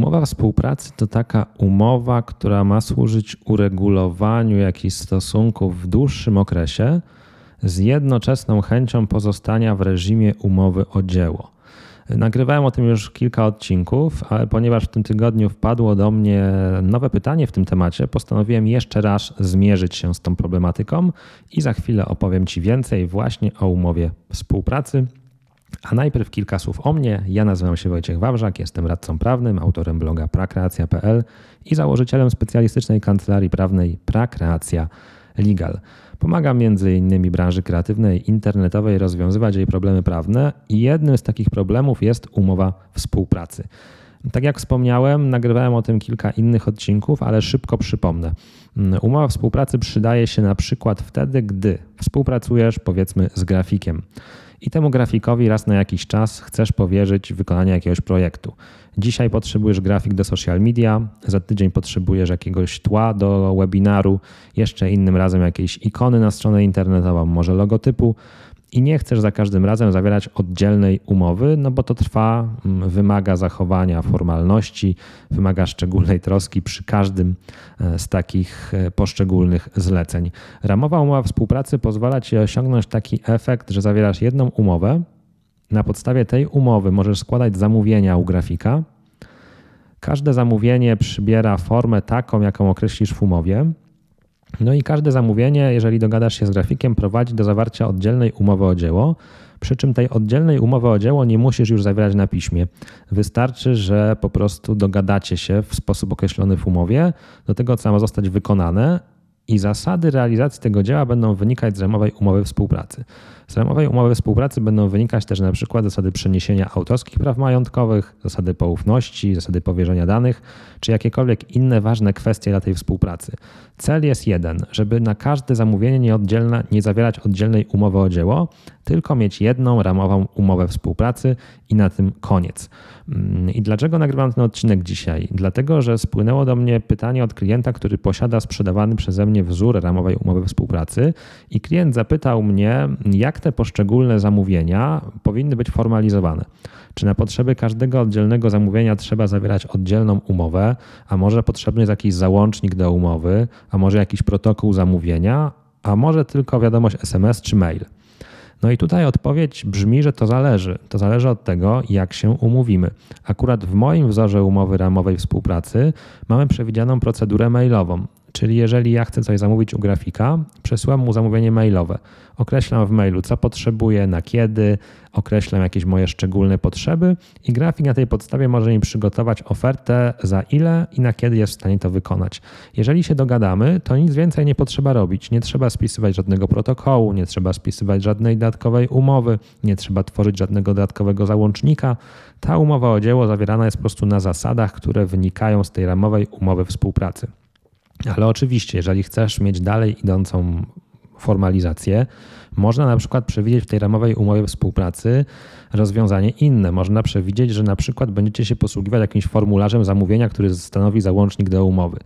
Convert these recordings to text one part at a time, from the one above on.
Umowa współpracy to taka umowa, która ma służyć uregulowaniu jakichś stosunków w dłuższym okresie z jednoczesną chęcią pozostania w reżimie umowy o dzieło. Nagrywałem o tym już kilka odcinków, ale ponieważ w tym tygodniu wpadło do mnie nowe pytanie w tym temacie, postanowiłem jeszcze raz zmierzyć się z tą problematyką i za chwilę opowiem Ci więcej właśnie o umowie współpracy. A najpierw kilka słów o mnie. Ja nazywam się Wojciech Wawrzak, jestem radcą prawnym, autorem bloga prakreacja.pl i założycielem specjalistycznej kancelarii prawnej Prakreacja Legal. Pomagam między innymi branży kreatywnej, internetowej rozwiązywać jej problemy prawne i jednym z takich problemów jest umowa współpracy. Tak jak wspomniałem, nagrywałem o tym kilka innych odcinków, ale szybko przypomnę. Umowa współpracy przydaje się na przykład wtedy, gdy współpracujesz powiedzmy z grafikiem i temu grafikowi raz na jakiś czas chcesz powierzyć wykonanie jakiegoś projektu. Dzisiaj potrzebujesz grafik do social media, za tydzień potrzebujesz jakiegoś tła do webinaru, jeszcze innym razem jakiejś ikony na stronę internetową, może logotypu i nie chcesz za każdym razem zawierać oddzielnej umowy, no bo to trwa, mm, wymaga zachowania formalności, wymaga szczególnej troski przy każdym e, z takich e, poszczególnych zleceń. Ramowa umowa współpracy pozwala ci osiągnąć taki efekt, że zawierasz jedną umowę. Na podstawie tej umowy możesz składać zamówienia u grafika. Każde zamówienie przybiera formę taką, jaką określisz w umowie. No i każde zamówienie, jeżeli dogadasz się z grafikiem, prowadzi do zawarcia oddzielnej umowy o dzieło. Przy czym tej oddzielnej umowy o dzieło nie musisz już zawierać na piśmie. Wystarczy, że po prostu dogadacie się w sposób określony w umowie do tego, co ma zostać wykonane, i zasady realizacji tego dzieła będą wynikać z ramowej umowy współpracy. Z ramowej umowy współpracy będą wynikać też na przykład zasady przeniesienia autorskich praw majątkowych, zasady poufności, zasady powierzenia danych, czy jakiekolwiek inne ważne kwestie dla tej współpracy. Cel jest jeden, żeby na każde zamówienie nieoddzielne, nie zawierać oddzielnej umowy o dzieło, tylko mieć jedną ramową umowę współpracy i na tym koniec. Mm, I dlaczego nagrywam ten odcinek dzisiaj? Dlatego, że spłynęło do mnie pytanie od klienta, który posiada sprzedawany przeze mnie wzór ramowej umowy współpracy i klient zapytał mnie, jak te poszczególne zamówienia powinny być formalizowane. Czy na potrzeby każdego oddzielnego zamówienia trzeba zawierać oddzielną umowę, a może potrzebny jest jakiś załącznik do umowy, a może jakiś protokół zamówienia, a może tylko wiadomość SMS czy mail. No i tutaj odpowiedź brzmi, że to zależy. To zależy od tego, jak się umówimy. Akurat w moim wzorze umowy ramowej współpracy mamy przewidzianą procedurę mailową. Czyli jeżeli ja chcę coś zamówić u grafika, przesyłam mu zamówienie mailowe. Określam w mailu, co potrzebuję, na kiedy, określam jakieś moje szczególne potrzeby i grafik na tej podstawie może mi przygotować ofertę za ile i na kiedy jest w stanie to wykonać. Jeżeli się dogadamy, to nic więcej nie potrzeba robić. Nie trzeba spisywać żadnego protokołu, nie trzeba spisywać żadnej dodatkowej umowy, nie trzeba tworzyć żadnego dodatkowego załącznika. Ta umowa o dzieło zawierana jest po prostu na zasadach, które wynikają z tej ramowej umowy współpracy. Ale oczywiście, jeżeli chcesz mieć dalej idącą formalizację, można na przykład przewidzieć w tej ramowej umowie współpracy rozwiązanie inne. Można przewidzieć, że na przykład będziecie się posługiwać jakimś formularzem zamówienia, który stanowi załącznik do umowy.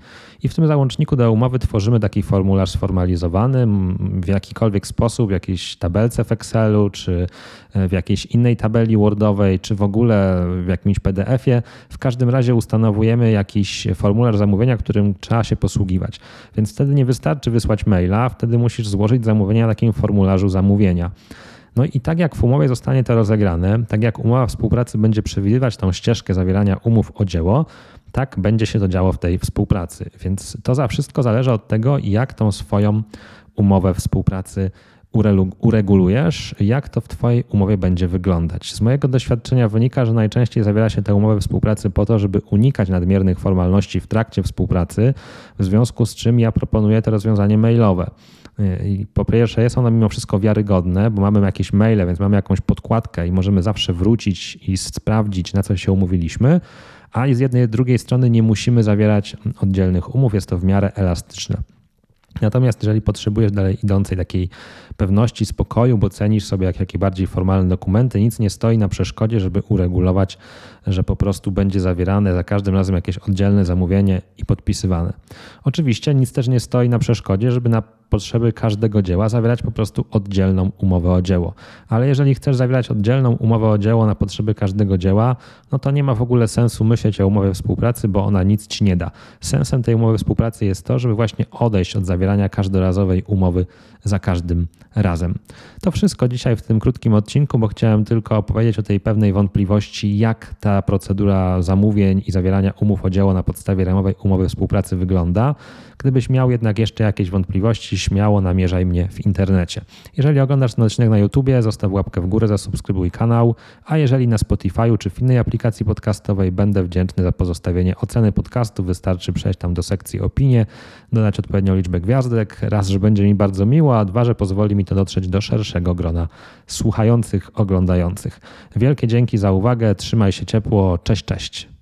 I w tym załączniku do umowy tworzymy taki formularz sformalizowany w jakikolwiek sposób, w jakiejś tabelce w Excelu, czy e, w jakiejś innej tabeli Wordowej, czy w ogóle w jakimś PDF-ie. W każdym razie ustanowujemy jakiś formularz zamówienia, którym trzeba się posługiwać. Więc wtedy nie wystarczy wysłać maila, wtedy musisz złożyć zamówienie na takim formularzu zamówienia. No i tak jak w umowie zostanie to rozegrane, tak jak umowa współpracy będzie przewidywać tą ścieżkę zawierania umów o dzieło, tak będzie się to działo w tej współpracy. Więc to za wszystko zależy od tego, jak tą swoją umowę współpracy uregulujesz, jak to w Twojej umowie będzie wyglądać. Z mojego doświadczenia wynika, że najczęściej zawiera się te umowy współpracy po to, żeby unikać nadmiernych formalności w trakcie współpracy, w związku z czym ja proponuję to rozwiązanie mailowe. I po pierwsze jest ono mimo wszystko wiarygodne, bo mamy jakieś maile, więc mamy jakąś podkładkę i możemy zawsze wrócić i sprawdzić, na co się umówiliśmy, a z jednej i drugiej strony nie musimy zawierać oddzielnych umów, jest to w miarę elastyczne. Natomiast jeżeli potrzebujesz dalej idącej takiej pewności, spokoju, bo cenisz sobie jak, jakie bardziej formalne dokumenty, nic nie stoi na przeszkodzie, żeby uregulować, że po prostu będzie zawierane za każdym razem jakieś oddzielne zamówienie i podpisywane. Oczywiście nic też nie stoi na przeszkodzie, żeby na potrzeby każdego dzieła zawierać po prostu oddzielną umowę o dzieło. Ale jeżeli chcesz zawierać oddzielną umowę o dzieło na potrzeby każdego dzieła, no to nie ma w ogóle sensu myśleć o umowie współpracy, bo ona nic ci nie da. Sensem tej umowy współpracy jest to, żeby właśnie odejść od zawierania każdorazowej umowy za każdym razem. To wszystko dzisiaj w tym krótkim odcinku, bo chciałem tylko opowiedzieć o tej pewnej wątpliwości, jak ta procedura zamówień i zawierania umów o dzieło na podstawie ramowej umowy współpracy wygląda. Gdybyś miał jednak jeszcze jakieś wątpliwości, śmiało namierzaj mnie w internecie. Jeżeli oglądasz ten odcinek na YouTubie, zostaw łapkę w górę, zasubskrybuj kanał, a jeżeli na Spotify'u czy w innej aplikacji podcastowej, będę wdzięczny za pozostawienie oceny podcastu. Wystarczy przejść tam do sekcji opinie, dodać odpowiednią liczbę gwiazdek. Raz, że będzie mi bardzo miło, a dwa, że pozwoli mi to dotrzeć do szerszego grona słuchających, oglądających. Wielkie dzięki za uwagę, trzymaj się ciepło, cześć, cześć.